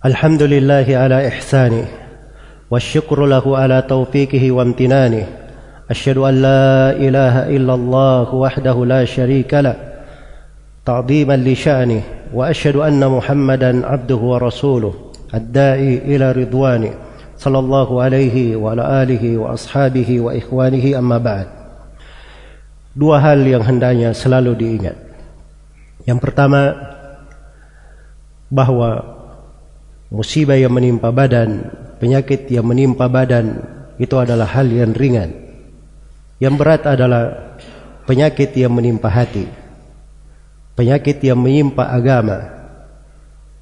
الحمد لله على إحسانه والشكر له على توفيقه وامتنانه أشهد أن لا إله إلا الله وحده لا شريك له تعظيما لشأنه وأشهد أن محمدا عبده ورسوله الداعي إلى رضوانه صلى الله عليه وعلى آله وأصحابه وإخوانه أما بعد Dua hal yang hendaknya selalu diingat. Yang pertama, bahwa musibah yang menimpa badan, penyakit yang menimpa badan itu adalah hal yang ringan. Yang berat adalah penyakit yang menimpa hati. Penyakit yang menimpa agama.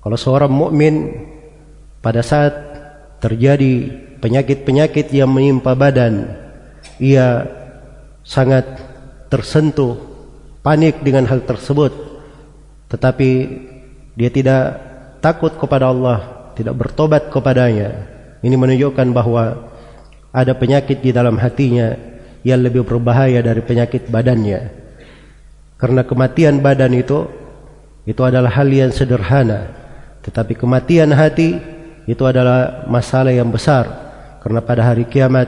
Kalau seorang mukmin pada saat terjadi penyakit-penyakit yang menimpa badan, ia sangat tersentuh, panik dengan hal tersebut. Tetapi dia tidak takut kepada Allah tidak bertobat kepadanya. Ini menunjukkan bahwa ada penyakit di dalam hatinya yang lebih berbahaya dari penyakit badannya. Karena kematian badan itu itu adalah hal yang sederhana. Tetapi kematian hati itu adalah masalah yang besar. Karena pada hari kiamat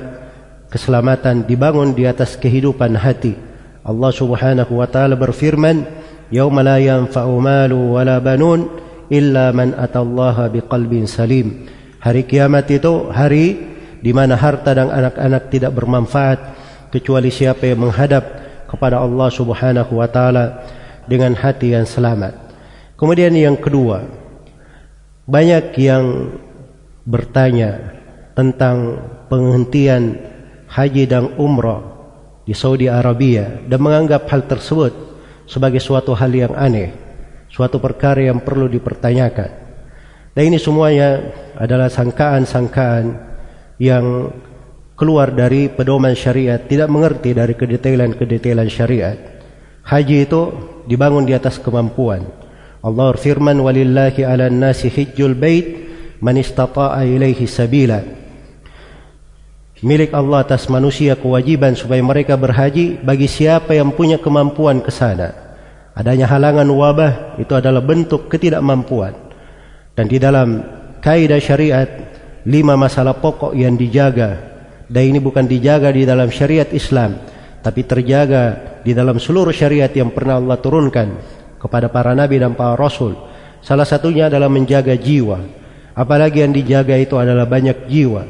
keselamatan dibangun di atas kehidupan hati. Allah Subhanahu wa taala berfirman yauma la yanfa'u malu wala banun illa man atallaha biqalbin salim. Hari kiamat itu hari di mana harta dan anak-anak tidak bermanfaat kecuali siapa yang menghadap kepada Allah Subhanahu wa taala dengan hati yang selamat. Kemudian yang kedua, banyak yang bertanya tentang penghentian haji dan umrah di Saudi Arabia dan menganggap hal tersebut sebagai suatu hal yang aneh suatu perkara yang perlu dipertanyakan. Dan ini semuanya adalah sangkaan-sangkaan yang keluar dari pedoman syariat, tidak mengerti dari kedetailan-kedetailan syariat. Haji itu dibangun di atas kemampuan. Allah firman walillahi 'alan nasi hijjul bait man istata'a ilaihi sabila. Milik Allah atas manusia kewajiban supaya mereka berhaji bagi siapa yang punya kemampuan ke sana. Adanya halangan wabah itu adalah bentuk ketidakmampuan. Dan di dalam kaidah syariat lima masalah pokok yang dijaga dan ini bukan dijaga di dalam syariat Islam tapi terjaga di dalam seluruh syariat yang pernah Allah turunkan kepada para nabi dan para rasul. Salah satunya adalah menjaga jiwa. Apalagi yang dijaga itu adalah banyak jiwa.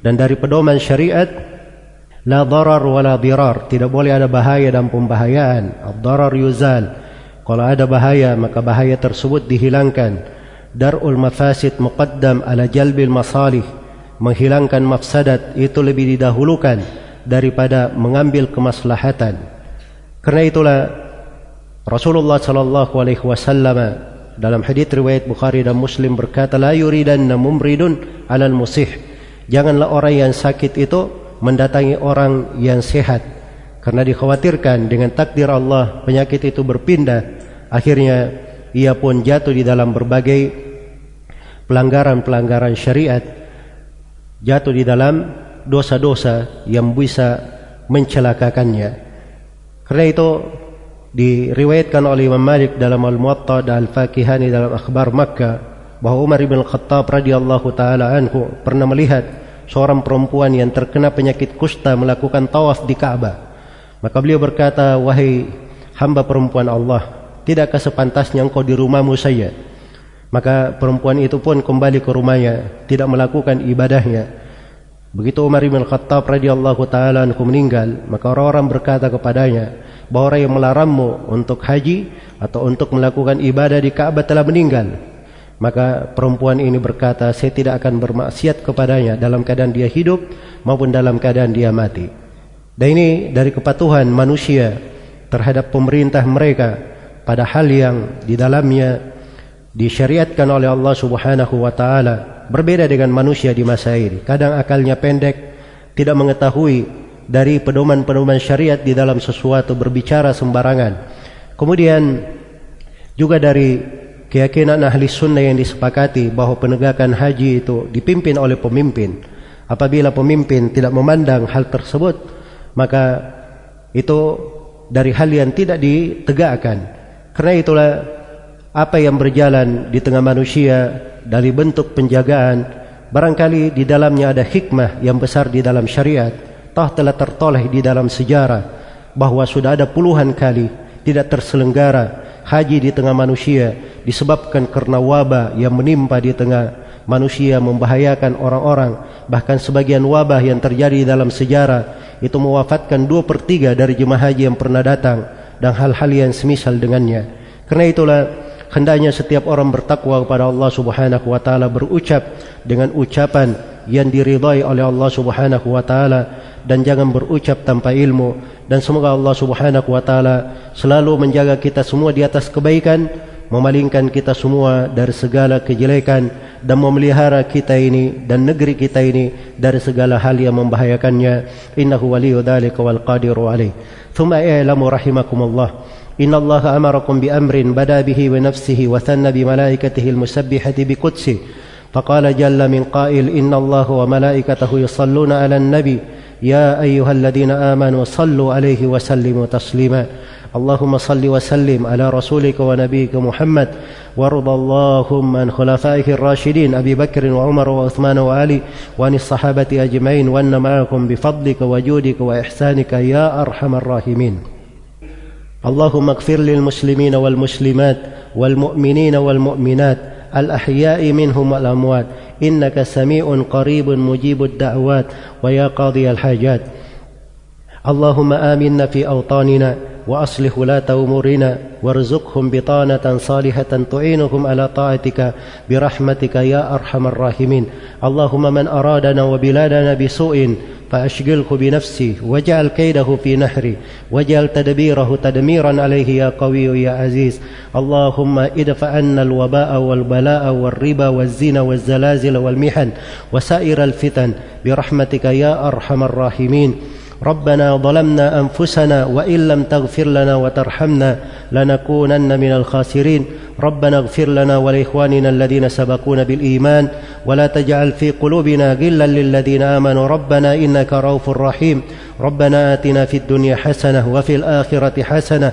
Dan dari pedoman syariat la darar wa la dirar, tidak boleh ada bahaya dan pembahayaan. Ad-darar yuzal. Kalau ada bahaya maka bahaya tersebut dihilangkan. Darul mafasid muqaddam ala jalbil masalih. Menghilangkan mafsadat itu lebih didahulukan daripada mengambil kemaslahatan. Karena itulah Rasulullah sallallahu alaihi wasallam dalam hadis riwayat Bukhari dan Muslim berkata la yuridanna mumridun alal musih. Janganlah orang yang sakit itu mendatangi orang yang sehat karena dikhawatirkan dengan takdir Allah penyakit itu berpindah. Akhirnya ia pun jatuh di dalam berbagai pelanggaran-pelanggaran syariat. Jatuh di dalam dosa-dosa yang bisa mencelakakannya. Karena itu diriwayatkan oleh Imam Malik dalam Al-Muwatta dan Al-Fakihani dalam akhbar Makkah bahwa Umar bin Khattab radhiyallahu taala anhu pernah melihat seorang perempuan yang terkena penyakit kusta melakukan tawaf di Ka'bah Maka beliau berkata, wahai hamba perempuan Allah, tidakkah sepantasnya engkau di rumahmu saja? Maka perempuan itu pun kembali ke rumahnya, tidak melakukan ibadahnya. Begitu Umar bin Khattab radhiyallahu taala anhu meninggal, maka orang-orang berkata kepadanya, bahwa orang yang melarangmu untuk haji atau untuk melakukan ibadah di Ka'bah telah meninggal. Maka perempuan ini berkata, saya tidak akan bermaksiat kepadanya dalam keadaan dia hidup maupun dalam keadaan dia mati. Dan ini dari kepatuhan manusia terhadap pemerintah mereka pada hal yang di dalamnya disyariatkan oleh Allah Subhanahu wa taala berbeda dengan manusia di masa ini. Kadang akalnya pendek, tidak mengetahui dari pedoman-pedoman syariat di dalam sesuatu berbicara sembarangan. Kemudian juga dari keyakinan ahli sunnah yang disepakati bahwa penegakan haji itu dipimpin oleh pemimpin. Apabila pemimpin tidak memandang hal tersebut, maka itu dari hal yang tidak ditegakkan. Karena itulah apa yang berjalan di tengah manusia dari bentuk penjagaan barangkali di dalamnya ada hikmah yang besar di dalam syariat toh telah tertoleh di dalam sejarah bahwa sudah ada puluhan kali tidak terselenggara haji di tengah manusia disebabkan karena wabah yang menimpa di tengah manusia membahayakan orang-orang bahkan sebagian wabah yang terjadi dalam sejarah itu mewafatkan dua per tiga dari jemaah haji yang pernah datang dan hal-hal yang semisal dengannya. Karena itulah hendaknya setiap orang bertakwa kepada Allah Subhanahu wa taala berucap dengan ucapan yang diridai oleh Allah Subhanahu wa taala dan jangan berucap tanpa ilmu. Dan semoga Allah Subhanahu wa taala selalu menjaga kita semua di atas kebaikan memalingkan kita semua dari segala kejelekan dan memelihara kita ini dan negeri kita ini dari segala hal yang membahayakannya innahu waliyyu dzalika wal qadiru alaih thumma i'lamu rahimakumullah إن الله أمركم بأمر بدا به ونفسه وثنى بملائكته المسبحة بقدسه فقال جل من قائل إن الله وملائكته يصلون على النبي يا أيها الذين آمنوا صلوا عليه وسلموا تسليما اللهم صل وسلم على رسولك ونبيك محمد وارض اللهم عن خلفائه الراشدين أبي بكر وعمر وعثمان وعلي وعن الصحابة أجمعين وأن معكم بفضلك وجودك وإحسانك يا أرحم الراحمين. اللهم اغفر للمسلمين والمسلمات والمؤمنين والمؤمنات الأحياء منهم والأموات إنك سميع قريب مجيب الدعوات ويا قاضي الحاجات. اللهم آمنا في أوطاننا وأصلح ولاة أمورنا وارزقهم بطانة صالحة تعينهم على طاعتك برحمتك يا أرحم الراحمين. اللهم من أرادنا وبلادنا بسوء فأشغله بنفسي واجعل كيده في نحري واجعل تدبيره تدميرا عليه يا قوي يا عزيز. اللهم ادفع عنا الوباء والبلاء والربا والزنا والزلازل والمحن وسائر الفتن برحمتك يا أرحم الراحمين. ربنا ظلمنا أنفسنا وإن لم تغفر لنا وترحمنا لنكونن من الخاسرين. ربنا اغفر لنا ولإخواننا الذين سبقونا بالإيمان ولا تجعل في قلوبنا غلا للذين آمنوا. ربنا إنك رؤوف رحيم. ربنا آتنا في الدنيا حسنة وفي الآخرة حسنة